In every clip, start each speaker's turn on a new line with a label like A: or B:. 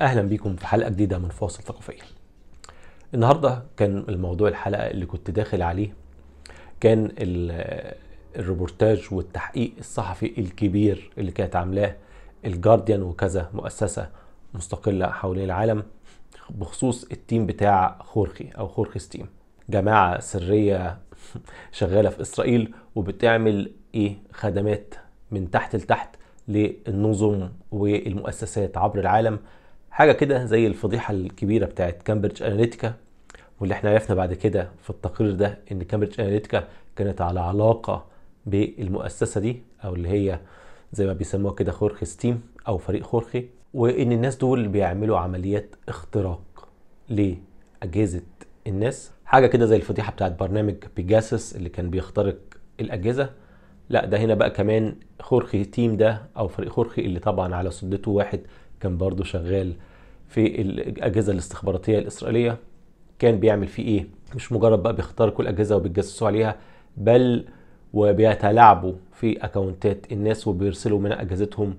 A: أهلا بيكم في حلقة جديدة من فاصل ثقافية. النهارده كان الموضوع الحلقة اللي كنت داخل عليه كان ال- الريبورتاج والتحقيق الصحفي الكبير اللي كانت عاملاه الجارديان وكذا مؤسسة مستقلة حوالين العالم بخصوص ال team بتاع خورخي أو خورخي team جماعة سرية شغالة في إسرائيل وبتعمل إيه؟ خدمات من تحت لتحت للنظم والمؤسسات عبر العالم. حاجة كده زي الفضيحة الكبيرة بتاعت كامبريدج اناليتيكا واللي إحنا عرفنا بعد كده في التقرير ده إن كامبريدج اناليتيكا كانت على علاقة بالمؤسسة دي أو اللي هي زي ما بيسموها كده خورخي's team أو فريق خورخي وإن الناس دول بيعملوا عمليات اختراق لأجهزة الناس. حاجة كده زي الفضيحة بتاعت برنامج بيجاسس اللي كان بيخترق الأجهزة. لا ده هنا بقى كمان خورخي تيم ده أو فريق خورخي اللي طبعا على سدته واحد كان برضه شغال في الأجهزة الاستخباراتية الإسرائيلية. كان بيعمل فيه إيه؟ مش مجرد بقى بيخترقوا الاجهزه وبيتجسسوا عليها بل وبيتلاعبوا في أكونتات الناس وبيرسلوا من أجهزتهم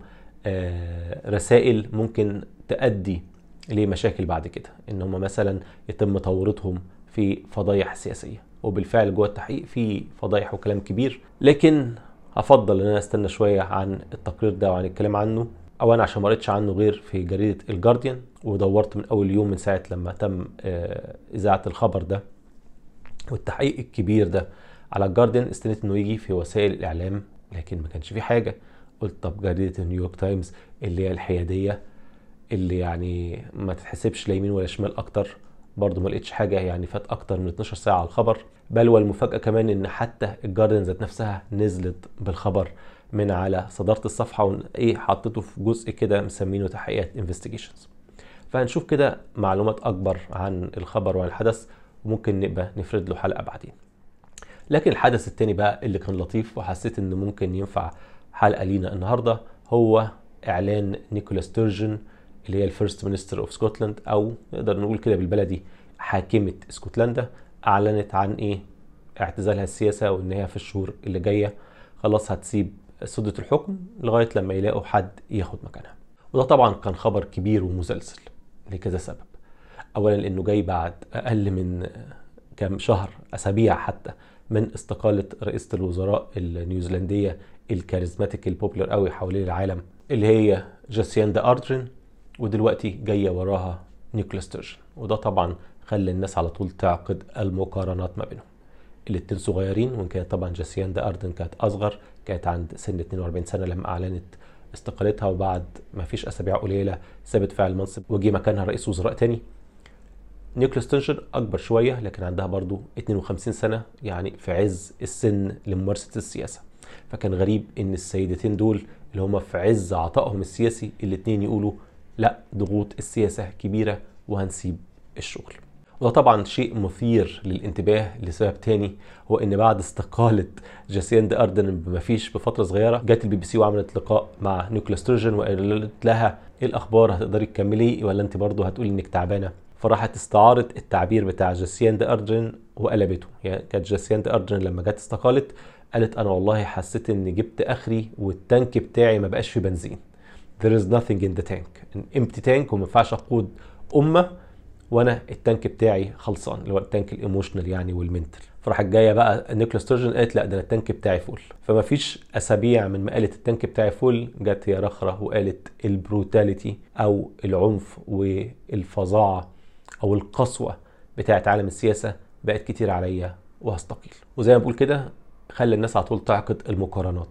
A: آه، رسائل ممكن تؤدي لمشاكل بعد كده. إن هم مثلا يتم تورطهم في فضايح سياسية وبالفعل جوه التحقيق في فضايح وكلام كبير. لكن هفضل إن أنا أستنى شوية عن التقرير ده وعن الكلام عنه. أو أنا عشان ما قريتش عنه غير في جريدة الجارديان ودورت من أول يوم من ساعة لما تم آه، إذاعة الخبر ده والتحقيق الكبير ده على الجارديان استنيت إنه يجي في وسائل الإعلام لكن ما كانش في حاجة. قلت طب جريدة نيويورك تايمز اللي هي الحيادية اللي يعني ما تتحسبش لا يمين ولا شمال أكتر. برضه ما لقيتش حاجة يعني فات أكتر من 12 ساعة على الخبر. بل والمفاجأة كمان إن حتى الجارديان ذات نفسها نزلت بالخبر. من على صدارة الصفحة وايه حطيته في جزء كده مسمينه تحقيقات انفستيجيشنز فهنشوف كده معلومات أكبر عن الخبر وعن الحدث وممكن نبقى نفرد له حلقة بعدين. لكن الحدث التاني بقى اللي كان لطيف وحسيت انه ممكن ينفع حلقة لينا النهارده هو إعلان نيكولا ستيرجن اللي هي ال First Minister of Scotland أو نقدر نقول كده بالبلدي حاكمة اسكتلندا أعلنت عن إيه؟ اعتزالها السياسة وإن هي في الشهور اللي جاية. خلاص هتسيب سدة الحكم لغاية لما يلاقوا حد ياخد مكانها. وده طبعا كان خبر كبير ومسلسل لكذا سبب. اولا لأنه جاي بعد أقل من كام شهر أسابيع حتى من استقالة رئيسة الوزراء النيوزيلندية ال charismatic ال popular قوي حوالين العالم اللي هي جاسياندا أردرين ودلوقتي جاية وراها نيكولا ستيرجن. وده طبعا خلى الناس على طول تعقد المقارنات ما بينهم. الاتنين صغيرين وإن كانت طبعا جاسياندا اردن كانت أصغر كانت عند سن 42 سنة لما أعلنت استقالتها وبعد ما فيش أسابيع قليلة سابت فعل المنصب وجي مكانها رئيس وزراء تاني. نيكولا ستيرجن أكبر شوية لكن عندها برضو 52 سنة يعني في عز السن لممارسة السياسة. فكان غريب إن السيدتين دول اللي هم في عز عطائهم السياسي الاتنين يقولوا لا ضغوط السياسة كبيرة وهنسيب الشغل. وده طبعا شيء مثير للانتباه لسبب تاني هو إن بعد استقالة جاسيند أردن بما فيش بفترة صغيرة جت البي بي سي وعملت لقاء مع نيكولا ستيرجن وقالت لها إيه الأخبار؟ هتقدري تكملي؟ ولا أنت برضه هتقولي إنك تعبانة؟ فراحت استعارت التعبير بتاع جاسيند أردن وقلبته. يعني كانت جاسيند أردن لما جت استقالت قالت أنا والله حسيت إني جبت آخري وال tank بتاعي ما بقاش فيه بنزين. There is nothing in the tank. An empty tank وما ينفعش أقود أمة وأنا ال tank بتاعي خلصان اللي هو ال tank ال emotional يعني وال mental فراحت جاية بقى نيكولا ستيرجن قالت لا ده أنا ال tank بتاعي full فما فيش أسابيع من ما قالت ال tank بتاعي full جت هي رخرة وقالت ال brutality أو العنف والفظاعة أو القسوة بتاعت عالم السياسة بقت كتير عليا وهستقيل. وزي ما بقول كده خلى الناس على طول تعقد المقارنات.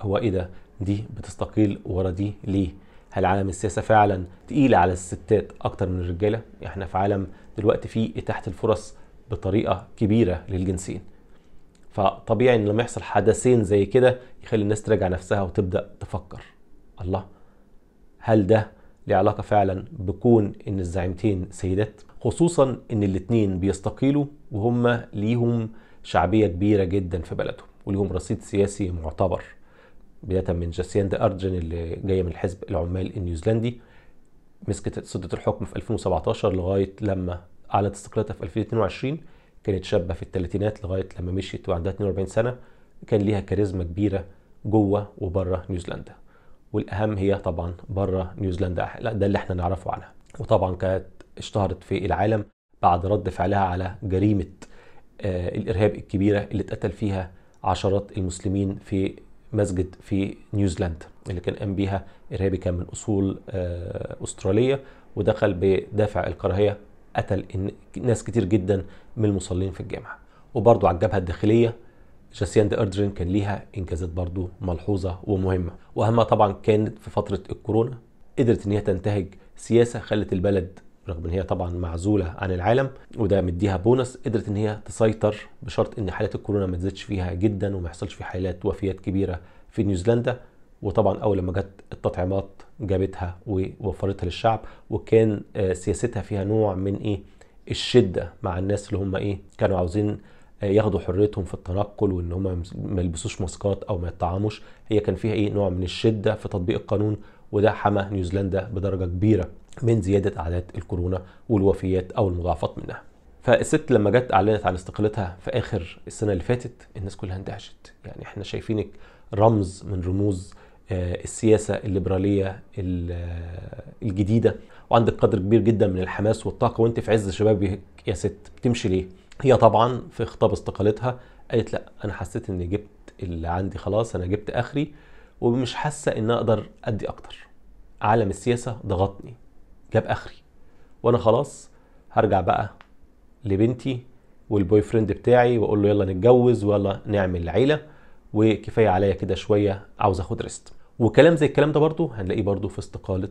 A: هو إيه ده؟ دي بتستقيل ورا دي ليه؟ هل عالم السياسة فعلا تقيل على الستات أكتر من الرجالة؟ إحنا في عالم دلوقتي فيه إتاحة الفرص بطريقة كبيرة للجنسين. فطبيعي إن لما يحصل حدثين زي كده يخلي الناس تراجع نفسها وتبدأ تفكر. الله هل ده له علاقة فعلا بكون إن الزعيمتين سيدات؟ خصوصا إن الاتنين بيستقيلوا وهم ليهم شعبية كبيرة جدا في بلدهم وليهم رصيد سياسي معتبر. بدايه من جاسياندا اردجن اللي جاية من الحزب العمال النيوزيلندي مسكت سدة الحكم في 2017 لغاية لما أعلنت استقالتها في 2022 كانت شابة في الثلاثينات لغاية لما مشيت وعندها 42 سنة. كان ليها كاريزما كبيرة جوة وبره نيوزيلندا. والأهم هي طبعا بره نيوزيلندا. ده اللي إحنا نعرفه عنها. وطبعا كانت اشتهرت في العالم بعد رد فعلها على جريمة آه، الإرهاب الكبيرة اللي اتقتل فيها عشرات المسلمين في مسجد في نيوزيلندا اللي كان قام بيها إرهابي كان من أصول آه، أسترالية ودخل بدافع الكراهية قتل ناس كتير جدا من المصلين في الجامعة. وبرضه على الجبهة الداخلية جاسياندا أردرين كان ليها إنجازات برضه ملحوظة ومهمة. وأهمها طبعا كانت في فترة الكورونا قدرت إن هي تنتهج سياسة خلت البلد رغم إن هي طبعا معزولة عن العالم وده مديها بونص قدرت إن هي تسيطر بشرط إن حالات الكورونا ما تزيدش فيها جدا وما يحصلش في حالات وفيات كبيرة في نيوزيلندا. وطبعا أول لما جت التطعيمات جابتها ووفرتها للشعب وكان آه، سياستها فيها نوع من إيه؟ الشدة مع الناس اللي هم إيه؟ كانوا عاوزين آه، ياخدوا حريتهم في التنقل وإن هم ما يلبسوش ماسكات أو ما يطعموش هي كان فيها إيه؟ نوع من الشدة في تطبيق القانون وده حمى نيوزيلندا بدرجة كبيرة. من زيادة أعداد الكورونا والوفيات أو المضاعفات منها. فالست لما جت أعلنت عن استقالتها في آخر السنة اللي فاتت الناس كلها اندهشت. يعني إحنا شايفينك رمز من رموز آه، السياسة الليبرالية ال- آه، الجديدة. وعندك قدر كبير جدا من الحماس والطاقة. وأنت في عز شبابك يا ست بتمشي ليه؟ هي طبعا في خطاب استقالتها قالت لأ أنا حسيت إني جبت اللي عندي خلاص أنا جبت آخري ومش حاسة إن أقدر أدي أكتر. عالم السياسة ضغطني. جاب آخري. وأنا خلاص هرجع بقى لبنتي وال boyfriend بتاعي وأقول له يلا نتجوز ويلا نعمل عيلة وكفاية عليا كده شوية عاوز آخد rest وكلام زي الكلام ده برضو هنلاقيه برضو في استقالة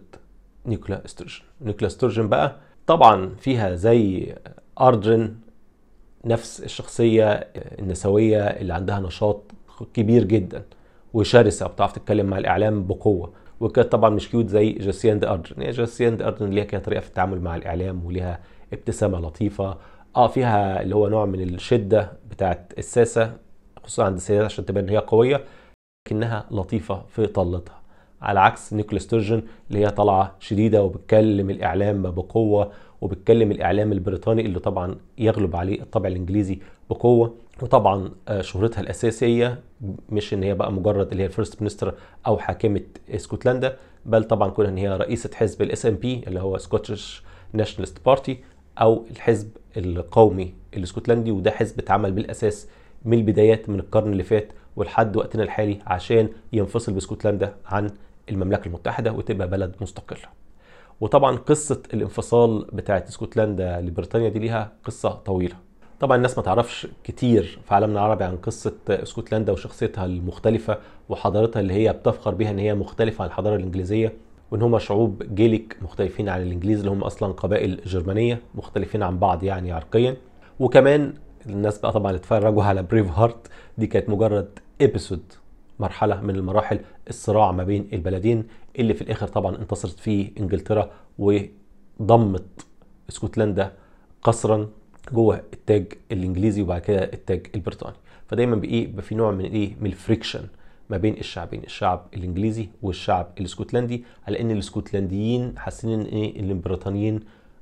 A: نيكولا ستورجن. نيكولا ستورجن بقى طبعا فيها زي اردرن نفس الشخصية النسوية اللي عندها نشاط كبير جدا. وشرسة وبتعرف تتكلم مع الإعلام بقوة. وكانت طبعا مش cute زي جاسياند اردرن يعني جاسياند اردرن ليها كده طريقة في التعامل مع الإعلام وليها ابتسامة لطيفة. آه فيها اللي هو نوع من الشدة بتاعت الساسة خصوصا عند السيدات عشان تبان إن هي قوية لكنها لطيفة في طلتها. على عكس نيكولا ستورجن اللي هي طالعة شديدة وبتكلم الإعلام بقوة وبتكلم الإعلام البريطاني اللي طبعا يغلب عليه الطابع الإنجليزي بقوة. وطبعا آه، شهرتها الأساسية مش إن هي بقى مجرد اللي هي ال First Minister أو حاكمة اسكتلندا بل طبعا كون إن هي رئيسة حزب ال SNP اللي هو Scottish Nationalist Party أو الحزب القومي الإسكتلندي وده حزب اتعمل بالأساس من البدايات من القرن اللي فات ولحد وقتنا الحالي عشان ينفصل بإسكتلندا عن المملكة المتحدة وتبقى بلد مستقله. وطبعا قصة الانفصال بتاعت إسكتلندا لبريطانيا دي ليها قصة طويلة. طبعا الناس ما تعرفش كتير في عالمنا العربي عن قصة اسكتلندا وشخصيتها المختلفة وحضارتها اللي هي بتفخر بيها إن هي مختلفة عن الحضارة الإنجليزية وإن هم شعوب جيليك مختلفين عن الإنجليز اللي هم أصلا قبائل جرمانية مختلفين عن بعض يعني عرقيا. وكمان الناس بقى طبعا اتفرجوا على Braveheart دي كانت مجرد episode مرحلة من المراحل الصراع ما بين البلدين اللي في الآخر طبعا انتصرت فيه إنجلترا وضمت اسكتلندا قسرا. جوه التاج الإنجليزي وبعد كده التاج البريطاني. فدايما بإيه؟ بيبقى في نوع من إيه؟ من ال friction ما بين الشعبين الشعب الإنجليزي والشعب الإسكتلندي على إن الإسكتلنديين حاسين إن إيه؟ إن البريطانيين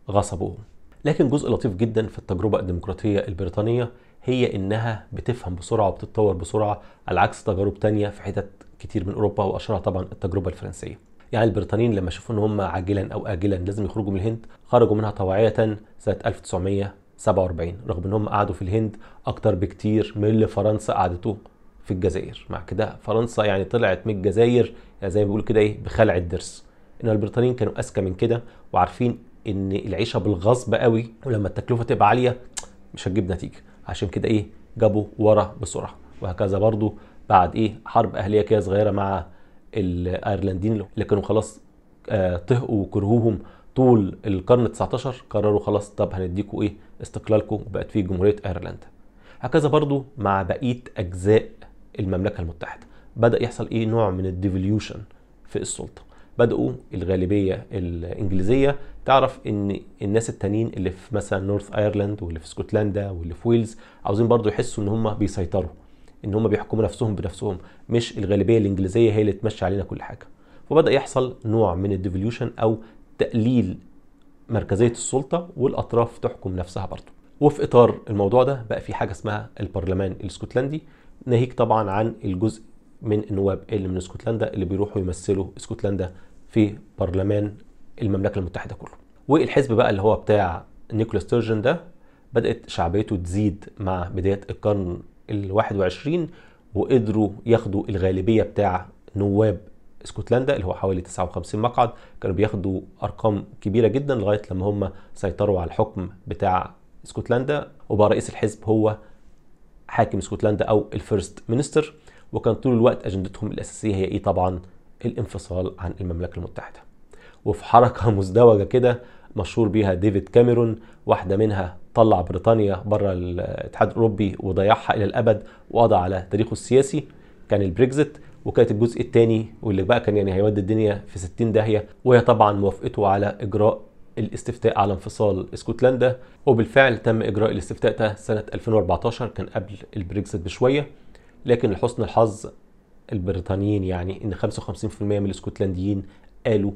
A: غصبوهم. لكن جزء لطيف جدا في التجربة الديمقراطية البريطانية هي إنها بتفهم بسرعة وبتتطور بسرعة على عكس تجارب تانية في حتت كتير من أوروبا وأشهرها طبعا التجربة الفرنسية. يعني البريطانيين لما شافوا إن هم عاجلا أو اجلا لازم يخرجوا من الهند خرجوا منها طوعيه سنة 1947 رغم ان هم قعدوا في الهند أكتر بكتير من اللي فرنسا قعدته في الجزائر. مع كده فرنسا يعني طلعت من الجزائر يعني زي ما بيقولوا كده إيه بخلع الضرس. إن البريطانيين كانوا أذكى من كده وعارفين إن العيشة بالغصب قوي ولما التكلفة تبقى عالية مش هتجيب نتيجة. عشان كده إيه جابوا ورا بسرعة. وهكذا برضو بعد إيه حرب أهلية كده صغيرة مع الأيرلنديين اللي كانوا خلاص طهقوا وكرهوهم طول القرن 19 قرروا خلاص طب هنديكوا إيه؟ استقلالكم وبقت فيه جمهورية أيرلندا. هكذا برضو مع بقية أجزاء المملكة المتحدة. بدأ يحصل إيه؟ نوع من ال devolution في السلطة. بدأوا الغالبية الإنجليزية تعرف إن الناس التانيين اللي في مثلا Northern Ireland واللي في اسكتلندا واللي في ويلز عاوزين برضو يحسوا إن هم بيسيطروا إن هم بيحكموا نفسهم بنفسهم. مش الغالبية الإنجليزية هي اللي تمشي علينا كل حاجة. فبدا يحصل نوع من ال devolution أو تقليل مركزية السلطة والأطراف تحكم نفسها برضو. وفي إطار الموضوع ده بقى في حاجة اسمها البرلمان الإسكتلندي ناهيك طبعا عن الجزء من النواب اللي من إسكتلندا اللي بيروحوا يمثلوا إسكتلندا في برلمان المملكة المتحدة كله. والحزب بقى اللي هو بتاع نيكولا ستيرجن ده بدأت شعبيته تزيد مع بداية القرن ال21 وقدروا ياخدوا الغالبية بتاع نواب اسكتلندا اللي هو حوالي 59 مقعد كانوا بياخدوا أرقام كبيرة جدا لغاية لما هم سيطروا على الحكم بتاع اسكتلندا وبقى رئيس الحزب هو حاكم اسكتلندا أو ال first minister وكان طول الوقت أجندتهم الأساسية هي إيه؟ طبعا الانفصال عن المملكة المتحدة. وفي حركة مزدوجة كده مشهور بيها ديفيد كاميرون واحدة منها طلع بريطانيا بره الاتحاد الأوروبي وضيعها إلى الأبد وقضى على تاريخه السياسي. كان البريكزيت وكانت الجزء الثاني واللي بقى كان يعني هيودي الدنيا في 60 داهية وهي طبعا موافقته على إجراء الاستفتاء على انفصال اسكتلندا. وبالفعل تم إجراء الاستفتاء ده سنة 2014 كان قبل البريكزيت بشوية. لكن لحسن الحظ البريطانيين يعني إن 55% من الاسكتلنديين قالوا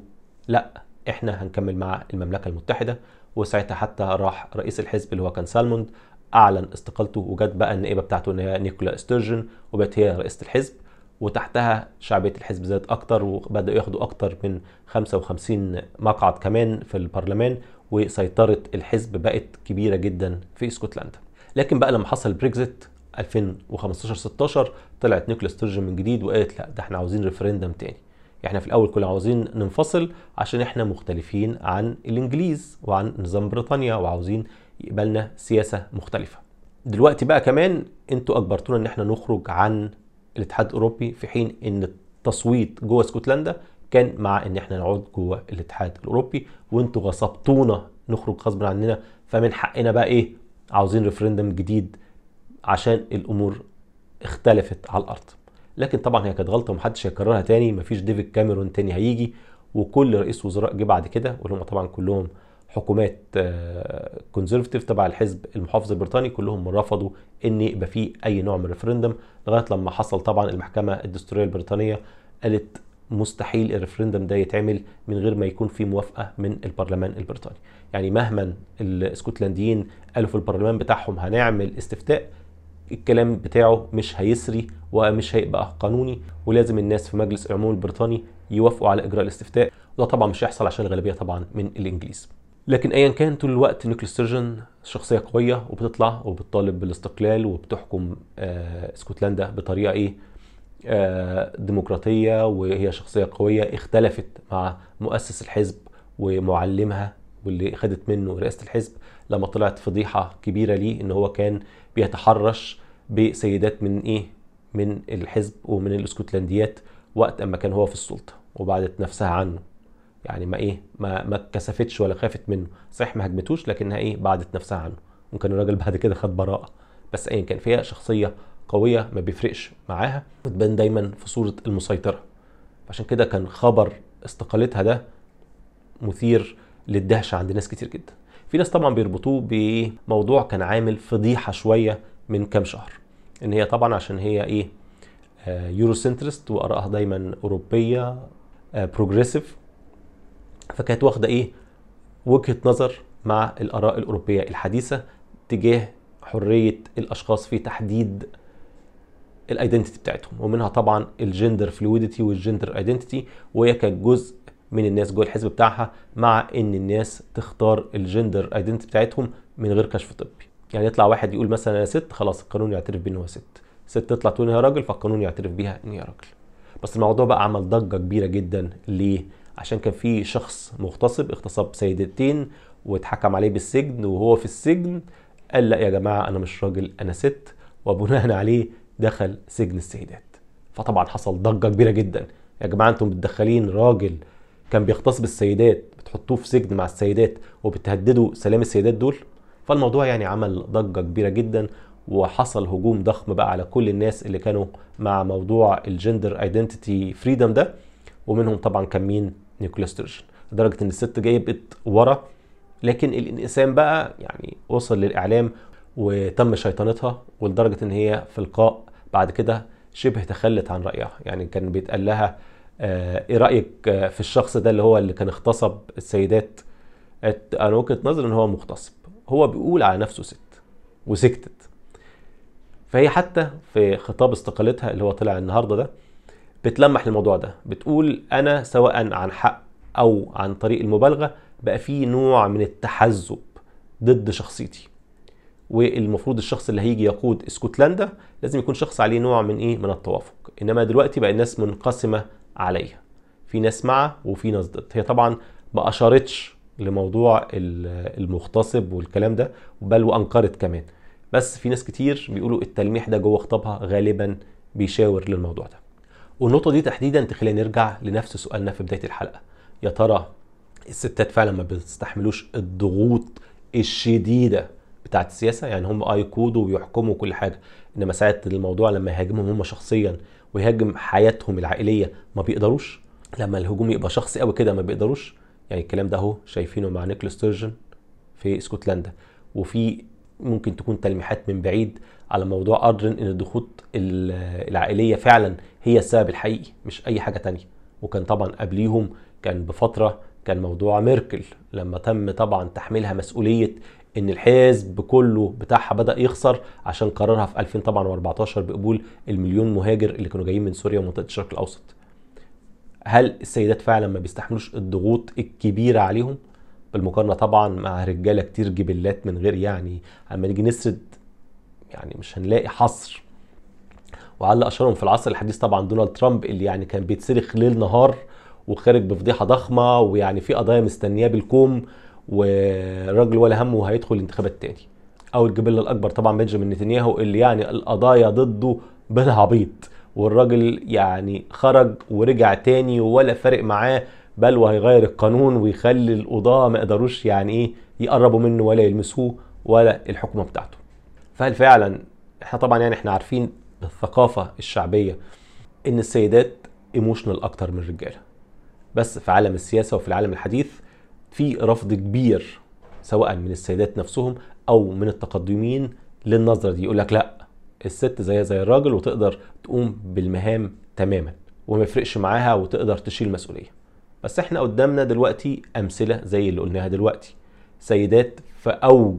A: لأ إحنا هنكمل مع المملكة المتحدة. وساعتها حتى راح رئيس الحزب اللي هو كان سالموند أعلن استقالته وجت بقى النائبة بتاعته إن هي نيكولا ستيرجن وبقت هي رئيسة الحزب. وتحتها شعبيه الحزب زادت أكتر وبدأوا ياخدوا أكتر من 55 مقعد كمان في البرلمان وسيطرة الحزب بقت كبيرة جدا في اسكتلندا. لكن بقى لما حصل البريكزيت 2015 16 طلعت نيكولا ستيرجن من جديد وقالت لا ده إحنا عاوزين referendum تاني. إحنا في الأول كنا عاوزين ننفصل عشان إحنا مختلفين عن الإنجليز وعن نظام بريطانيا وعاوزين يبقلنا سياسة مختلفة. دلوقتي بقى كمان أنتوا أجبرتونا إن إحنا نخرج عن الاتحاد الأوروبي في حين إن التصويت جوه اسكتلندا كان مع إن إحنا نقعد جوه الاتحاد الأوروبي وإنتوا غصبتونا نخرج غصب عننا. فمن حقنا بقى إيه؟ عاوزين referendum جديد عشان الأمور اختلفت على الأرض. لكن طبعا هي كانت غلطة ومحدش هيكررها تاني مفيش ديفيد كاميرون تاني هيجي وكل رئيس وزراء جه بعد كده واللي هم طبعا كلهم حكومات conservative تبع الحزب المحافظ البريطاني كلهم رفضوا إن يبقى فيه أي نوع من الريفرندم لغاية لما حصل طبعا المحكمة الدستورية البريطانية قالت مستحيل الريفرندم ده يتعمل من غير ما يكون في موافقة من البرلمان البريطاني. يعني مهما الاسكتلنديين قالوا في البرلمان بتاعهم هنعمل استفتاء الكلام بتاعه مش هيسري ومش هيبقى قانوني ولازم الناس في مجلس العموم البريطاني يوافقوا على إجراء الاستفتاء. وده طبعا مش هيحصل عشان الغالبية طبعا من الإنجليز. لكن ايا كان طول الوقت نيكولا ستيرجن شخصية قوية وبتطلع وبتطالب بالاستقلال وبتحكم آه اسكتلندا بطريقة إيه؟ آه ديمقراطية وهي شخصية قوية اختلفت مع مؤسس الحزب ومعلمها واللي خدت منه رئاسة الحزب لما طلعت فضيحة كبيرة ليه إن هو كان بيتحرش بسيدات من إيه؟ من الحزب ومن الاسكتلنديات وقت أما كان هو في السلطة وبعدت نفسها عنه. يعني ما إيه ما ما اتكسفتش ولا خافت منه. صحيح ما هجمتوش لكنها إيه بعدت نفسها عنه. ممكن الراجل بعد كده خد براءة. بس ايا كان فيها شخصية قوية ما بيفرقش معاها. بتبان دايما في صورة المسيطرة. عشان كده كان خبر استقالتها ده مثير للدهشة عند ناس كتير جدا. في ناس طبعا بيربطوه بموضوع كان عامل فضيحة شوية من كام شهر. إن هي طبعا عشان هي إيه آه Euro centrist وارائها دايما أوروبية آه progressive فكانت واخدة إيه؟ وجهة نظر مع الآراء الأوروبية الحديثة تجاه حرية الأشخاص في تحديد ال identity بتاعتهم ومنها طبعا ال gender fluidity وال gender identity وهي كانت جزء من الناس جوه الحزب بتاعها مع إن الناس تختار ال gender identity بتاعتهم من غير كشف طبي. يعني يطلع واحد يقول مثلا أنا ست خلاص القانون يعترف بيه ان هو ست. ست تطلع تقول هي راجل فالقانون يعترف بيها إن هي راجل. بس الموضوع بقى عمل ضجة كبيرة جدا ليه؟ عشان كان في شخص مغتصب اغتصب سيدتين واتحكم عليه بالسجن وهو في السجن قال لا يا جماعة أنا مش راجل أنا ست وبناء عليه دخل سجن السيدات. فطبعا حصل ضجة كبيرة جدا. يا جماعة أنتم بتدخلين راجل كان بيغتصب السيدات بتحطوه في سجن مع السيدات وبتهددوا سلام السيدات دول؟ فالموضوع يعني عمل ضجة كبيرة جدا وحصل هجوم ضخم بقى على كل الناس اللي كانوا مع موضوع ال gender identity freedom ده ومنهم طبعا كان مين؟ ستيرجن لدرجة إن الست جابت ورا لكن الانقسام بقى يعني وصل للإعلام وتم شيطنتها ولدرجة إن هي في لقاء بعد كده شبه تخلت عن رأيها. يعني كان بيتقال لها آه إيه رأيك في الشخص ده اللي هو اللي كان اغتصب السيدات؟ أنا وجهة نظري إن هو مغتصب. هو بيقول على نفسه ست وسكتت. فهي حتى في خطاب استقالتها اللي هو طلع النهارده ده بتلمح الموضوع ده. بتقول أنا سواء عن حق أو عن طريق المبالغة بقى في نوع من التحزب ضد شخصيتي. والمفروض الشخص اللي هيجي يقود اسكتلندا لازم يكون شخص عليه نوع من إيه؟ من التوافق. إنما دلوقتي بقى الناس منقسمة عليها. في ناس مع وفي ناس ضد. هي طبعا ما أشارتش لموضوع المغتصب والكلام ده بل وأنكرت كمان. بس في ناس كتير بيقولوا التلميح ده جوه خطابها غالبا بيشاور للموضوع ده. والنقطة دي تحديدا تخلينا نرجع لنفس سؤالنا في بداية الحلقة. يا ترى الستات فعلا ما بيستحملوش الضغوط الشديدة بتاعت السياسة؟ يعني هم آه يقودوا ويحكموا كل حاجة إنما ساعة الموضوع لما يهاجمهم هم شخصيا ويهاجم حياتهم العائلية ما بيقدروش؟ لما الهجوم يبقى شخصي قوي كده ما بيقدروش؟ يعني الكلام ده أهو شايفينه مع نيكولا ستيرجن في اسكتلندا. وفي ممكن تكون تلميحات من بعيد على موضوع أردرن إن الضغوط العائلية فعلا هي السبب الحقيقي مش أي حاجة تانية. وكان طبعا قبليهم كان بفترة كان موضوع ميركل لما تم طبعا تحميلها مسؤولية إن الحزب كله بتاعها بدأ يخسر عشان قررها في 2000 طبعا و14 بقبول المليون مهاجر اللي كانوا جايين من سوريا ومنطقة الشرق الأوسط. هل السيدات فعلا ما بيستحملوش الضغوط الكبيرة عليهم؟ بالمقارنة طبعا مع رجالة كتير جبلات من غير يعني اما نيجي نسرد يعني مش هنلاقي حصر. وعلى أشهرهم في العصر الحديث طبعا دونالد ترامب اللي يعني كان بيتصرخ ليل نهار وخارج بفضيحة ضخمة ويعني في قضايا مستنياه بالكوم والراجل ولا همه هيدخل الانتخابات تاني. أو الجبلة الأكبر طبعا بنجامين نتنياهو اللي يعني القضايا ضده بلا عبيط. والراجل يعني خرج ورجع تاني ولا فارق معاه بل وهيغير القانون ويخلي القضاة ما يقدروش يعني إيه يقربوا منه ولا يلمسوه ولا الحكومة بتاعته. فهل فعلا إحنا طبعا يعني إحنا عارفين بالثقافة الشعبية إن السيدات إيموشنال أكتر من الرجالة بس في عالم السياسة وفي العالم الحديث في رفض كبير سواء من السيدات نفسهم أو من التقدمين للنظرة دي. يقول لك لا الست زيها زي الراجل وتقدر تقوم بالمهام تماما وما يفرقش معاها وتقدر تشيل مسؤولية. بس إحنا قدامنا دلوقتي أمثلة زي اللي قلناها دلوقتي. سيدات في أوج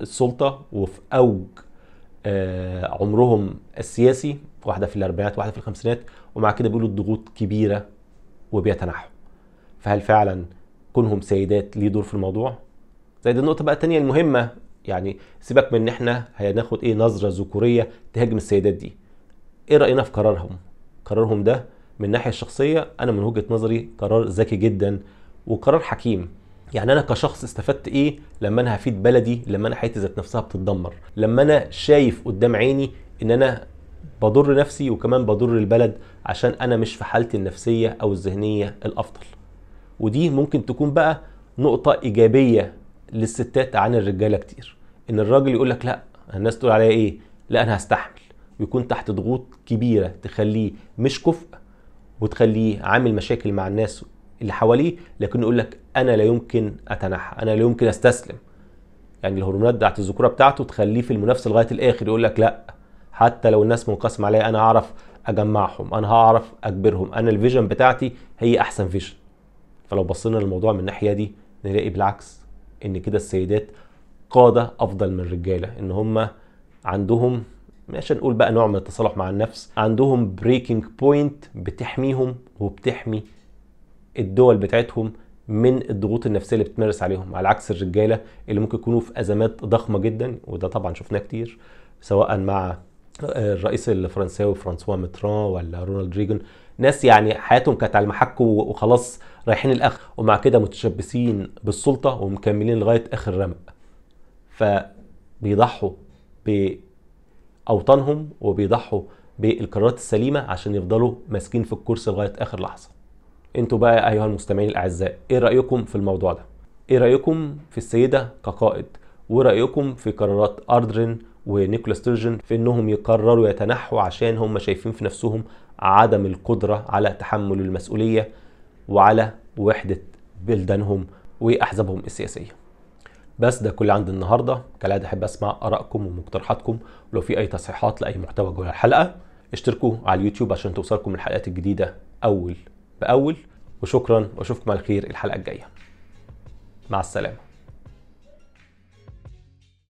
A: السلطة وفي أوج آه عمرهم السياسي واحدة في الأربعينات واحدة في الخمسينات ومع كده بيقولوا الضغوط كبيرة وبيتنحوا فهل فعلا كونهم سيدات ليه دور في الموضوع؟ زي دي النقطة بقى التانية المهمة يعني سيبك من إن إحنا هناخد إيه نظرة ذكورية تهاجم السيدات دي. إيه رأينا في قرارهم؟ قرارهم ده من الناحيه الشخصيه أنا من وجهة نظري قرار ذكي جدا وقرار حكيم. يعني أنا كشخص استفدت إيه لما أنا هفيد بلدي لما أنا حياتي ذات نفسها بتتدمر. لما أنا شايف قدام عيني إن أنا بضر نفسي وكمان بضر البلد عشان أنا مش في حالتي النفسية أو الذهنية الأفضل. ودي ممكن تكون بقى نقطة إيجابية للستات عن الرجالة كتير. إن الراجل يقول لك لا الناس تقول عليا إيه؟ لا أنا هستحمل. ويكون تحت ضغوط كبيرة تخليه مش كفء وتخليه عامل مشاكل مع الناس اللي حواليه لكن يقول لك أنا لا يمكن أتنحى أنا لا يمكن أستسلم. يعني الهرمونات بتاعت الذكورة بتاعته تخليه في المنافسة لغاية الآخر يقول لك لأ حتى لو الناس منقسمة عليا أنا هعرف أجمعهم أنا هعرف أجبرهم أنا ال vision بتاعتي هي أحسن vision. فلو بصينا للموضوع من الناحية دي نلاقي بالعكس إن كده السيدات قادة أفضل من الرجالة إن هم عندهم مش نقول بقى نوع من التصالح مع النفس. عندهم breaking point بتحميهم وبتحمي الدول بتاعتهم من الضغوط النفسية اللي بتمارس عليهم على عكس الرجالة اللي ممكن يكونوا في أزمات ضخمة جدا وده طبعا شفناه كتير سواء مع الرئيس الفرنساوي فرانسوا ميتران ولا رونالد ريجن ناس يعني حياتهم كانت على المحك وخلاص رايحين الآخر ومع كده متشبثين بالسلطة ومكملين لغاية آخر رمق. فبيضحوا باوطانهم وبيضحوا بالقرارات السليمة عشان يفضلوا ماسكين في الكرسي لغاية آخر لحظة. أنتوا بقى أيها المستمعين الأعزاء إيه رأيكم في الموضوع ده؟ إيه رأيكم في السيدة كقائد؟ ورأيكم في قرارات أردرن ونيكولا ستيرجن في إنهم يقرروا يتنحوا عشان هم شايفين في نفسهم عدم القدرة على تحمل المسؤولية وعلى وحدة بلدانهم وأحزابهم السياسية؟ بس ده كل عندي النهارده. كالعادة أحب أسمع آرائكم ومقترحاتكم. ولو في أي تصحيحات لأي محتوى جوه الحلقة اشتركوا على اليوتيوب عشان توصلكم الحلقات الجديدة أول بأول. وشكرا وأشوفكم على خير الحلقة الجاية. مع السلامة.